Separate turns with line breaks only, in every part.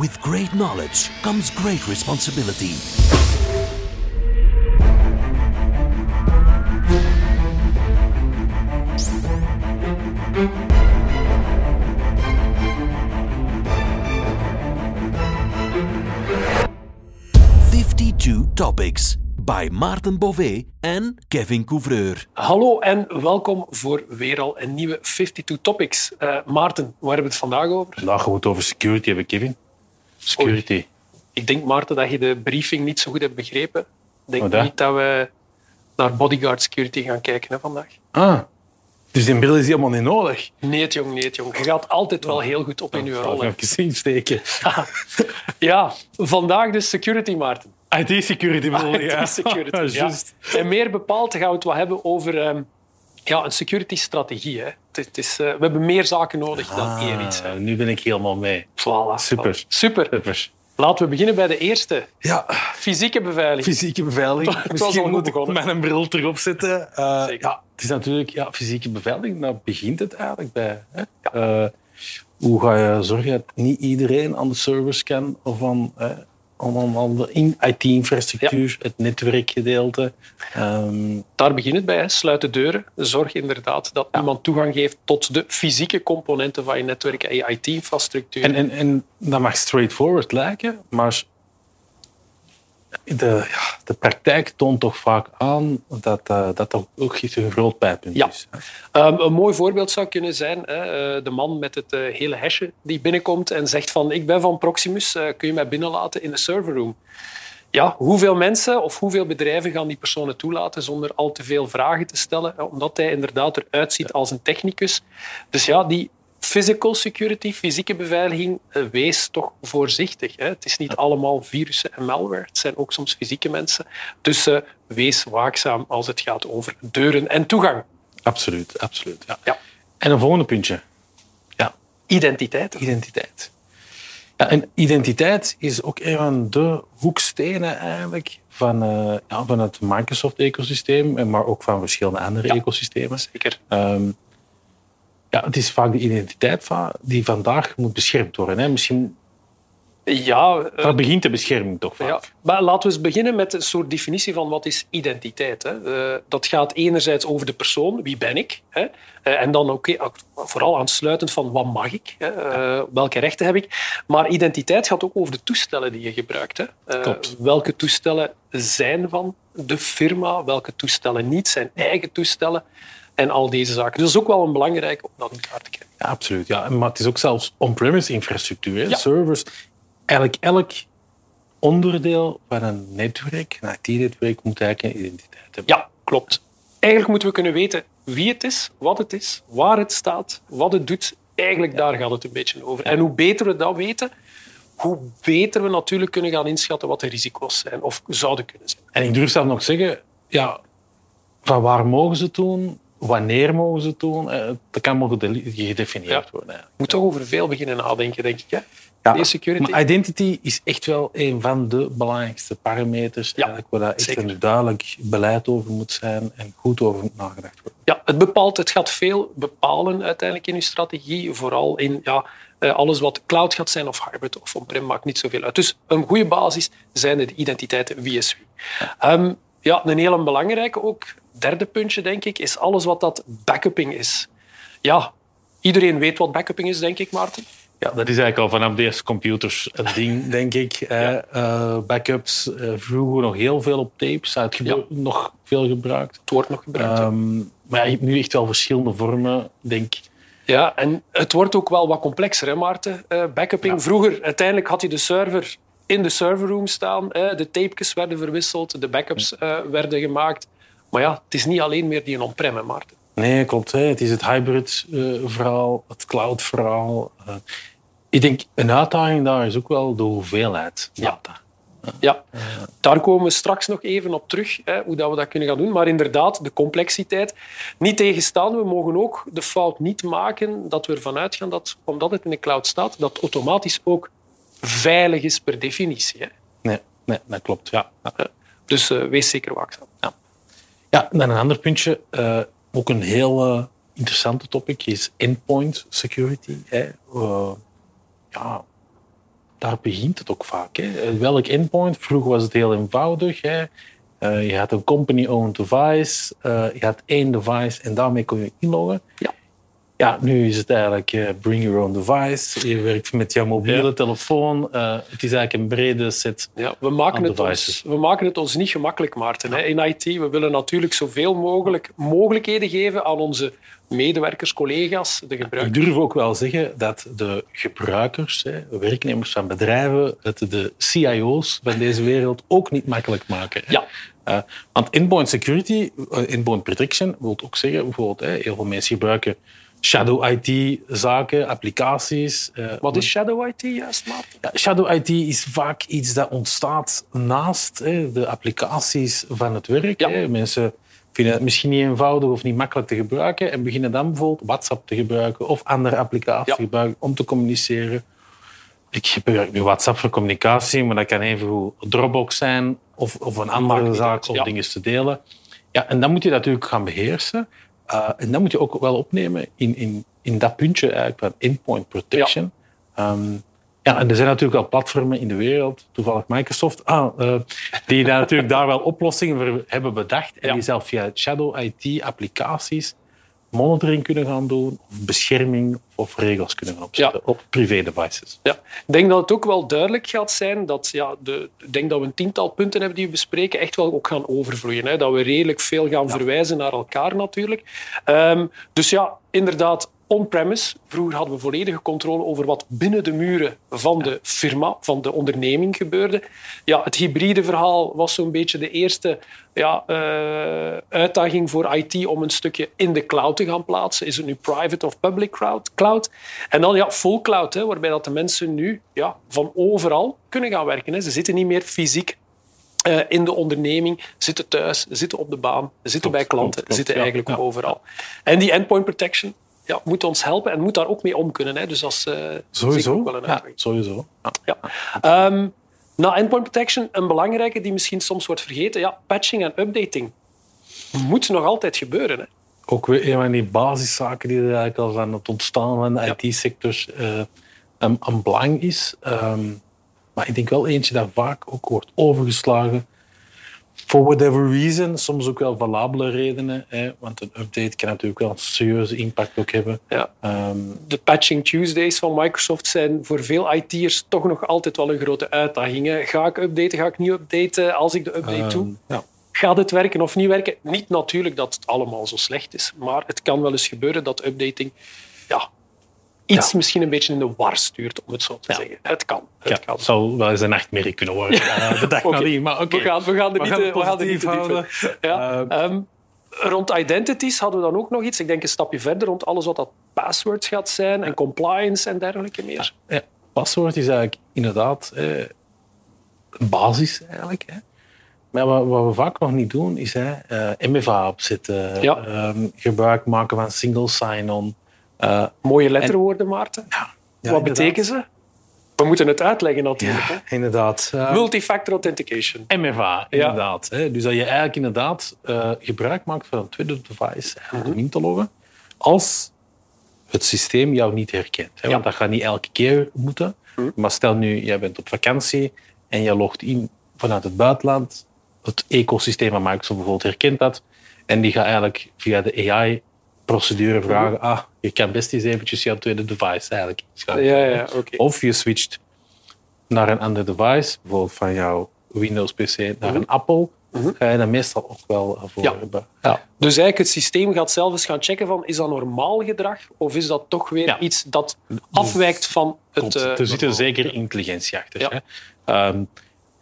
With great knowledge comes great responsibility. Fifty-two topics by Maarten Bové en Kevin Couvreur.
Hallo en welkom voor weer al een nieuwe 52 Topics. Uh, Maarten, waar hebben we het vandaag over?
Vandaag gaan we het over security hebben, Kevin. Security.
Ik denk, Maarten, dat je de briefing niet zo goed hebt begrepen. Ik denk
dat?
niet dat we naar bodyguard security gaan kijken hè, vandaag.
Ah, dus die bril is helemaal niet nodig.
Nee, het jong, nee, het jong. Je gaat altijd wel heel goed op in je
Ik
rol. hè.
even insteken.
Ja, vandaag dus security, Maarten.
IT-security bedoel ja.
IT-security, ja.
Juist.
En meer bepaald gaan we het wat hebben over ehm, ja, een security-strategie. hè. Het, het is, eh, we hebben meer zaken nodig dan één iets. hè.
Ah, nu ben ik helemaal mee.
Voilà,
Super.
Super.
Super.
Laten we beginnen bij de eerste.
Ja,
Fysieke beveiliging.
fysieke beveiliging.
was al
Misschien
goed
moet ik
begonnen.
mijn bril terug opzetten. Eh,
Zeker.
ja, het is natuurlijk ja, fysieke beveiliging. Daar begint het eigenlijk bij. Hè? Eh, hoe ga je zorgen dat niet iedereen aan de servers kan of aan, in- IT-infrastructuur, het netwerkgedeelte. Ehm,
Daar begint het bij. Hè. Sluit de deuren. Zorg inderdaad dat iemand toegang geeft tot de fysieke componenten van je netwerk en je IT-infrastructuur.
En, en, en dat mag straightforward lijken, maar de, ja, de praktijk toont toch vaak aan dat eh, dat toch ook een groot pijnpunt
Ja.
is.
Ehm, een mooi voorbeeld zou kunnen zijn hè, eh, de man met het eh, hele hesje die binnenkomt en zegt van ik ben van Proximus, kun je mij binnenlaten in de serverroom? Ja, hoeveel mensen of hoeveel bedrijven gaan die personen toelaten zonder al te veel vragen te stellen, omdat hij inderdaad eruit ziet als een technicus. Dus ja, die physical security, fysieke beveiliging, eh, wees toch voorzichtig. Hè. Het is niet allemaal virussen en malware, het zijn ook soms fysieke mensen. Dus eh, wees waakzaam als het gaat over deuren en toegang.
Absoluut, absoluut. Ja.
Ja.
En een volgende puntje. Ja,
Identiteit.
identiteit. Ja, en identiteit is ook een van de hoekstenen eigenlijk van, eh, ja, van het Microsoft-ecosysteem, maar ook van verschillende andere
Ja.
ecosystemen.
Zeker.
Ehm, ja, het is vaak de identiteit die vandaag moet beschermd worden. Hè. Misschien
Ja, eh,
Daar begint de bescherming toch vaak.
ja, maar laten we eens beginnen met een soort definitie van wat is identiteit. Hè. Eh, dat gaat enerzijds over de persoon, wie ben ik? Hè? Eh, en dan ook vooral aansluitend van wat mag ik? Hè? Welke rechten heb ik? Maar identiteit gaat ook over de toestellen die je gebruikt. Hè?
Klopt.
welke toestellen zijn van de firma, welke toestellen niet, zijn eigen toestellen en al deze zaken. Dus ook wel een belangrijk om dat in kaart te krijgen.
Ja, absoluut. Ja. Maar het is ook zelfs on-premise infrastructuur.
Ja.
servers. Eigenlijk elk onderdeel van een netwerk, een IT-netwerk, moet eigenlijk een identiteit hebben.
Ja, klopt. Eigenlijk moeten we kunnen weten wie het is, wat het is, waar het staat, wat het doet. Eigenlijk daar gaat het een beetje over. En hoe beter we dat weten, hoe beter we natuurlijk kunnen gaan inschatten wat de risico's zijn of zouden kunnen zijn.
En ik durf zelf nog zeggen, ja, van waar mogen ze het doen, wanneer mogen ze het doen, eh, dat kan gede- gedefinieerd
Ja.
worden. eigenlijk.
Je moet toch over veel beginnen nadenken, denk ik. Hè?
Ja,
Deze security.
Maar identity is echt wel een van de belangrijkste parameters
Ja,
eigenlijk, waar daar echt
zeker.
een duidelijk beleid over moet zijn en goed over moet nagedacht worden.
Ja, het, bepaalt, het gaat veel bepalen uiteindelijk in je strategie. Vooral in ja, eh, alles wat cloud gaat zijn of hybrid of on-prem maakt niet zoveel uit. Dus een goede basis zijn de identiteiten wie is wie. Ja, een hele belangrijke ook, derde puntje denk ik, is alles wat dat backupping is. Ja, iedereen weet wat backupping is, denk ik, Maarten.
Ja, dat is eigenlijk al vanaf de eerste computers een ding, denk ik. Eh, eh, backups, eh, vroeger nog heel veel op tapes, uitgebe- nog veel gebruikt.
Het wordt nog gebruikt. ja.
Ehm, maar ja, je hebt nu echt wel verschillende vormen, Ik denk
Ja, en het wordt ook wel wat complexer, hè, Maarten? Eh, backupping. Vroeger, uiteindelijk had je de server in de serverroom staan. hè, de tapejes werden verwisseld, de backups eh, werden gemaakt. Maar ja, het is niet alleen meer die on-prem, Maarten.
Nee, klopt. Hè. Het is het hybrid-verhaal, het cloud-verhaal. Eh, ik denk, een uitdaging daar is ook wel de hoeveelheid
Ja.
data.
Ja, daar komen we straks nog even op terug, hè, hoe dat we dat kunnen gaan doen. Maar inderdaad, de complexiteit. Niet tegenstaan, we mogen ook de fout niet maken dat we ervan uitgaan dat, omdat het in de cloud staat, dat automatisch ook veilig is per definitie. Hè.
Nee, nee, dat klopt. Ja. Ja.
Dus eh, wees zeker waakzaam.
Ja, dan een ander puntje, eh, ook een heel eh, interessante topic, is endpoint security. Hè. Ja, daar begint het ook vaak. Hè. Welk endpoint? Vroeger was het heel eenvoudig. Hè. Uh, je had een company-owned device. Uh, je had één device en daarmee kon je inloggen.
Ja.
Ja, nu is het eigenlijk uh, bring your own device. Je werkt met jouw mobiele
Ja.
telefoon. het is eigenlijk een brede set.
Ja, we, maken het
devices.
ons, we maken het ons niet gemakkelijk, Maarten. Hè. In IT we willen natuurlijk zoveel mogelijk mogelijkheden geven aan onze medewerkers, collega's, de
Ik
gebruikers.
durf ook wel zeggen dat de gebruikers, hè, werknemers van bedrijven, het de CIO's van deze wereld ook niet makkelijk maken. hè.
Ja.
Eh, want endpoint security, eh, endpoint protection, wil ook zeggen, bijvoorbeeld, hè, heel veel mensen gebruiken shadow IT-zaken, applicaties. eh,
Wat is Shadow IT juist, Maarten?
ja, shadow IT is vaak iets dat ontstaat naast hè, de applicaties van het werk.
Ja.
Hè. Mensen vinden het misschien niet eenvoudig of niet makkelijk te gebruiken en beginnen dan bijvoorbeeld WhatsApp te gebruiken of andere applicaties
Ja.
te gebruiken om te communiceren. Ik gebruik nu WhatsApp voor communicatie, maar dat kan even Dropbox zijn of, of een andere zaak om dingen te delen. Ja, en dan moet je natuurlijk gaan beheersen. Uh, en dat moet je ook wel opnemen in, in, in dat puntje eigenlijk van endpoint protection. Ja. Um, ja, en er zijn natuurlijk wel platformen in de wereld, toevallig Microsoft, ah, uh, die daar natuurlijk daar wel oplossingen voor hebben bedacht. En
Ja.
die zelf via Shadow IT-applicaties monitoring kunnen gaan doen, of bescherming of regels kunnen gaan opzetten op privé-devices.
Ja. Ik denk dat het ook wel duidelijk gaat zijn dat ja, de, ik denk dat we een tiental punten hebben die we bespreken, echt wel ook gaan overvloeien. Hè. Dat we redelijk veel gaan verwijzen naar elkaar natuurlijk. Um, dus ja, inderdaad, on-premise. Vroeger hadden we volledige controle over wat binnen de muren van de firma, van de onderneming gebeurde. Ja, het hybride verhaal was zo'n beetje de eerste ja, uh, uitdaging voor IT om een stukje in de cloud te gaan plaatsen. Is het nu private of public cloud? En dan ja, full cloud, hè, waarbij dat de mensen nu ja, van overal kunnen gaan werken. Hè. Ze zitten niet meer fysiek uh, in de onderneming, zitten thuis, zitten op de baan, zitten
Klopt,
bij klanten,
klopt, klopt,
zitten eigenlijk
ja,
overal. En die endpoint protection ja, moet ons helpen en moet daar ook mee om kunnen. Hè. Dus dat is uh,
sowieso.
ook wel een
ja, sowieso.
Ja. Ja. Um, nou, endpoint protection, een belangrijke die misschien soms wordt vergeten. Ja, patching en updating moet nog altijd gebeuren. Hè.
Ook weer een van die basiszaken die er eigenlijk al van het ontstaan van de. IT-sector uh, een, een, belang is. Um, maar ik denk wel eentje dat vaak ook wordt overgeslagen. For whatever reason, soms ook wel valabele redenen. Hè, want een update kan natuurlijk wel een serieuze impact ook hebben.
Ja. Um, de Patching Tuesdays van Microsoft zijn voor veel IT'ers toch nog altijd wel een grote uitdaging. Hè. Ga ik updaten, ga ik niet updaten als ik de update um, doe?
Ja.
Gaat het werken of niet werken? Niet natuurlijk dat het allemaal zo slecht is, maar het kan wel eens gebeuren dat updating ja, iets ja. misschien een beetje in de war stuurt, om het zo te ja. zeggen. Het kan. Het
ja,
kan.
Het zou wel eens een nachtmerrie kunnen worden. Ja. de dag okay. nadien, maar oké.
Okay. We, gaan, we gaan er niet,
we
we gaan er niet te
houden.
Ja. Uh, um, rond identities hadden we dan ook nog iets. Ik denk een stapje verder rond alles wat dat passwords gaat zijn en compliance en dergelijke meer.
Ja, password is eigenlijk inderdaad eh, basis eigenlijk. Hè. Maar wat, wat, we vaak nog niet doen, is hè, uh, MFA opzetten, um, gebruik maken van single sign-on.
Uh, Mooie letterwoorden, Maarten.
Ja,
ja, wat betekenen ze? We moeten het uitleggen natuurlijk.
Ja,
hè?
inderdaad.
Uh, Multifactor authentication.
MFA, inderdaad. Hè? Dus dat je eigenlijk inderdaad uh, gebruik maakt van een tweede device mm -hmm. om in te loggen, als het systeem jou niet herkent. Hè? Want dat gaat niet elke keer moeten. Mm -hmm. Maar stel nu, jij bent op vakantie en je logt in vanuit het buitenland. Het ecosysteem van Microsoft bijvoorbeeld herkent dat. En die gaat eigenlijk via de AI procedure vragen, ah, je kan best eens eventjes jouw tweede device eigenlijk
ja, ja, okay.
Of je switcht naar een ander device, bijvoorbeeld van jouw Windows-PC naar
Mhm.
een Apple, ga je dan meestal ook wel voor
ja.
hebben.
Ja. Dus eigenlijk het systeem gaat zelf eens gaan checken van, is dat normaal gedrag of is dat toch weer
Ja.
iets dat afwijkt van het...
Klopt.
eh,
er zit er zeker intelligentie achter.
Ja.
Hè? Um,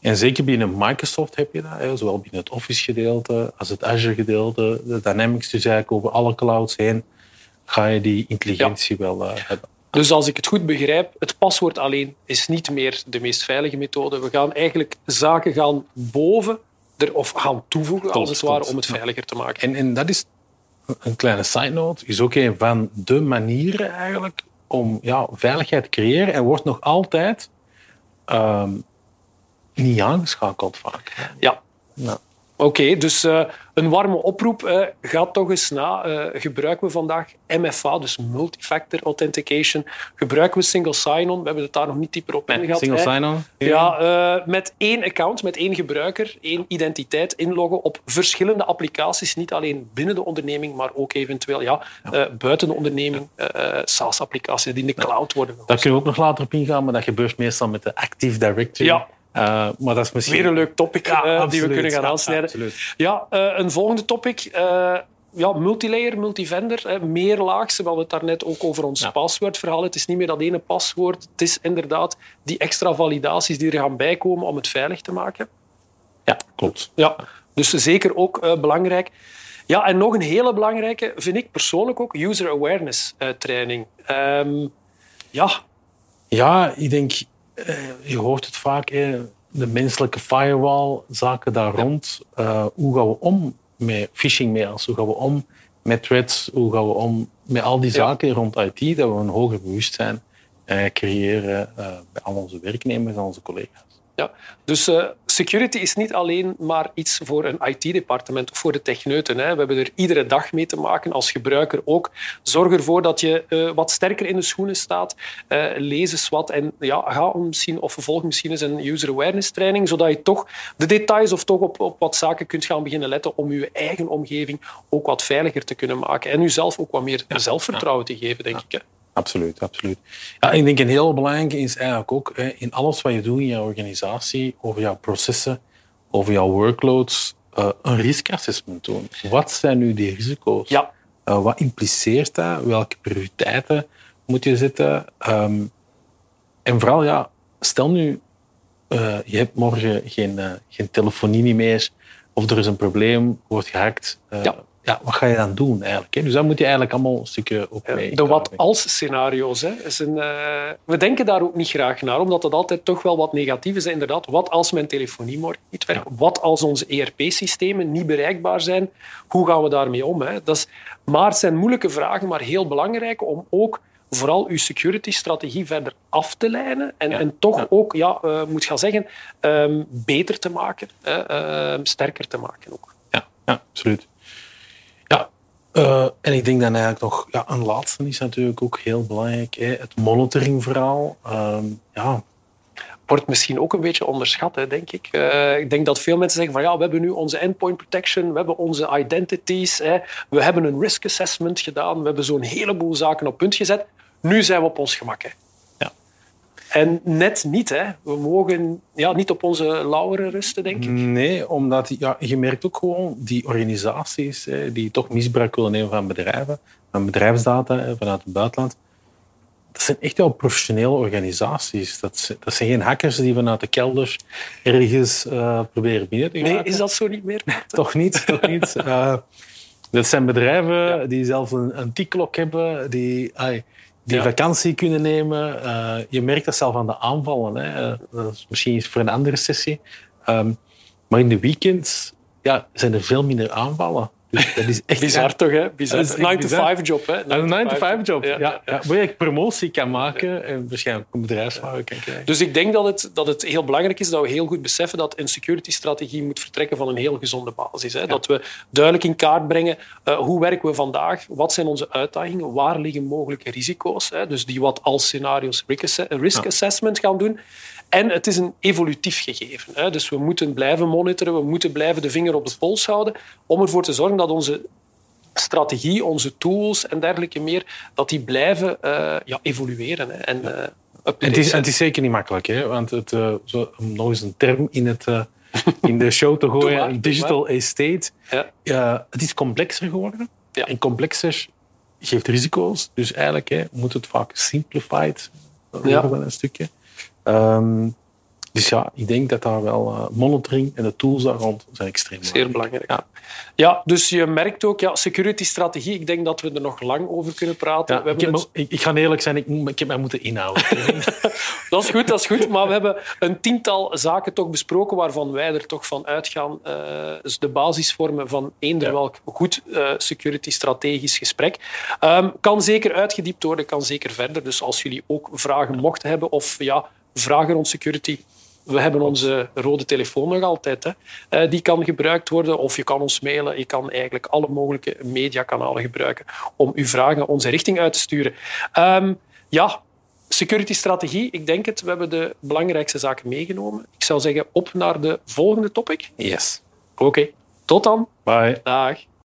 en zeker binnen Microsoft heb je dat, zowel binnen het Office-gedeelte als het Azure-gedeelte, de Dynamics, dus eigenlijk over alle clouds heen, ga je die intelligentie wel uh, hebben.
Dus als ik het goed begrijp, het paswoord alleen is niet meer de meest veilige methode. We gaan eigenlijk zaken gaan boven er, of gaan toevoegen,
Klopt,
als het ware,
klopt.
om het veiliger te maken.
En, en dat is een kleine side note, is ook een van de manieren eigenlijk om ja, veiligheid te creëren en wordt nog altijd um, niet aangeschakeld vaak.
Ja.
Nou.
Oké, dus uh, een warme oproep. Uh, ga toch eens na. Uh, gebruiken we vandaag MFA, dus Multifactor Authentication. Gebruiken we Single Sign-On. We hebben het daar nog niet dieper op ingegaan.
Single Sign-On?
Ja, met één account, met één gebruiker, één identiteit inloggen op verschillende applicaties. Niet alleen binnen de onderneming, maar ook eventueel ja, ja. buiten de onderneming. SaaS-applicaties die in de cloud worden.
Daar kunnen we ook nog later op ingaan, maar dat gebeurt meestal met de Active Directory.
Ja.
Uh, maar dat is misschien...
Weer een leuk topic ja, uh, die we kunnen gaan aansnijden. Ja, uh, een volgende topic. ja, multilayer, multivendor, meerlaagse. We hadden het daarnet ook over ons ja. paswoordverhaal. Het is niet meer dat ene paswoord. Het is inderdaad die extra validaties die er gaan bijkomen om het veilig te maken.
Ja, klopt.
Ja, dus zeker ook belangrijk. Ja, en nog een hele belangrijke, vind ik persoonlijk ook, user awareness training. Um, ja.
Ja, ik denk eh, je hoort het vaak, de menselijke firewall, zaken daar rond. Uh, hoe gaan we om met phishing mails? Hoe gaan we om met threats? Hoe gaan we om met al die zaken rond IT? Dat we een hoger bewustzijn uh, creëren bij al onze werknemers en onze collega's.
Ja, dus uh, security is niet alleen maar iets voor een IT-departement of voor de techneuten. Hè. We hebben er iedere dag mee te maken als gebruiker ook. Zorg ervoor dat je uh, wat sterker in de schoenen staat. Uh, lees eens wat en ja, ga misschien, of volg misschien eens een user awareness training, zodat je toch de details of toch op, op wat zaken kunt gaan beginnen letten om je eigen omgeving ook wat veiliger te kunnen maken en jezelf ook wat meer zelfvertrouwen te geven, denk ik. Hè.
Absoluut, absoluut. Ja, ik denk een heel belangrijke is eigenlijk ook hè, in alles wat je doet in je organisatie, over jouw processen, over jouw workloads, uh, een riskassessment doen. Wat zijn nu die risico's?
Ja.
Uh, wat impliceert dat? Welke prioriteiten moet je zetten? Um, en vooral, ja, stel nu, uh, je hebt morgen geen, geen telefonie meer, of er is een probleem, wordt gehackt. Ja ja, wat ga je dan doen eigenlijk? Hè? Dus dat moet je eigenlijk allemaal een stukje op mee.
De wat-als-scenario's. Uh, we denken daar ook niet graag naar, omdat dat altijd toch wel wat negatief is. Inderdaad, wat als mijn telefonie morgen niet werkt? Wat als onze ERP-systemen niet bereikbaar zijn? Hoe gaan we daarmee om? Hè? Dat is, maar het zijn moeilijke vragen, maar heel belangrijk om ook vooral uw security-strategie verder af te lijnen en, en toch ook, ja, uh, moet gaan zeggen, um, beter te maken, uh, sterker te maken ook.
Ja, ja. Uh, en ik denk dan eigenlijk nog, ja, een laatste is natuurlijk ook heel belangrijk, hè, het monitoringverhaal. Uh, ja.
Wordt misschien ook een beetje onderschat, hè, denk ik. Uh, ik denk dat veel mensen zeggen van ja, we hebben nu onze endpoint protection, we hebben onze identities, hè, we hebben een risk assessment gedaan, we hebben zo'n heleboel zaken op punt gezet. Nu zijn we op ons gemak. En net niet, hè. We mogen ja, niet op onze lauweren rusten, denk ik.
Nee, omdat ja, je merkt ook gewoon die organisaties hè, die toch misbruik willen nemen van bedrijven, van bedrijfsdata hè, vanuit het buitenland. Dat zijn echt wel professionele organisaties. Dat, dat zijn geen hackers die vanuit de kelder ergens uh, proberen binnen te gaan.
Nee, is dat zo niet meer?
toch niet, toch niet. Uh, dat zijn bedrijven die zelf een, een T-klok hebben, die die vakantie kunnen nemen. Uh, je merkt dat zelf aan de aanvallen. Hè. Uh, dat is misschien iets voor een andere sessie. Um, maar in de weekends ja, zijn er veel minder aanvallen.
Dus dat is echt bizar toch, hè? Bizar. Een 9-to-5 job, hè?
Een 9-to-5 job, ja. ja, ja. Waar je promotie kan maken en waarschijnlijk een bedrijfswagen kan krijgen.
Dus ik denk dat het, dat het heel belangrijk is dat we heel goed beseffen dat een security-strategie moet vertrekken van een heel gezonde basis. Hè? Dat we duidelijk in kaart brengen uh, hoe werken we vandaag, wat zijn onze uitdagingen, waar liggen mogelijke risico's. Hè? Dus die wat als scenario's risk assessment gaan doen. En het is een evolutief gegeven. Hè. Dus we moeten blijven monitoren, we moeten blijven de vinger op de pols houden om ervoor te zorgen dat onze strategie, onze tools en dergelijke meer, dat die blijven uh, ja, evolueren. Hè. En, uh,
het, is, het is zeker niet makkelijk, hè? want het, uh, zo, om nog eens een term in, het, in de show te gooien, digital estate. Ja. het is complexer geworden. Ja. En complexer geeft risico's. Dus eigenlijk hè, moet het vaak simplified worden ja. een stukje. Um, dus ja, ik denk dat daar wel uh, monitoring en de tools daar rond zijn extreem
belangrijk. Zeer belangrijk. Ja. ja, dus je merkt ook, ja, security-strategie, ik denk dat we er nog lang over kunnen praten.
Ja, we ik, het... ik, ik, ga eerlijk zijn, ik, ik heb mij moeten inhouden.
dat is goed, dat is goed. Maar we hebben een tiental zaken toch besproken waarvan wij er toch van uitgaan. Uh, dus de basisvormen van eender welk goed uh, security-strategisch gesprek. Um, kan zeker uitgediept worden, kan zeker verder. Dus als jullie ook vragen mochten hebben of ja, vragen rond security, we hebben onze rode telefoon nog altijd. Hè. Eh, die kan gebruikt worden. Of je kan ons mailen. Je kan eigenlijk alle mogelijke mediakanalen gebruiken om uw vragen onze richting uit te sturen. Ehm, ja, security-strategie. Ik denk het. We hebben de belangrijkste zaken meegenomen. Ik zou zeggen, op naar de volgende topic.
Yes.
Oké, tot dan.
Bye.
Dag.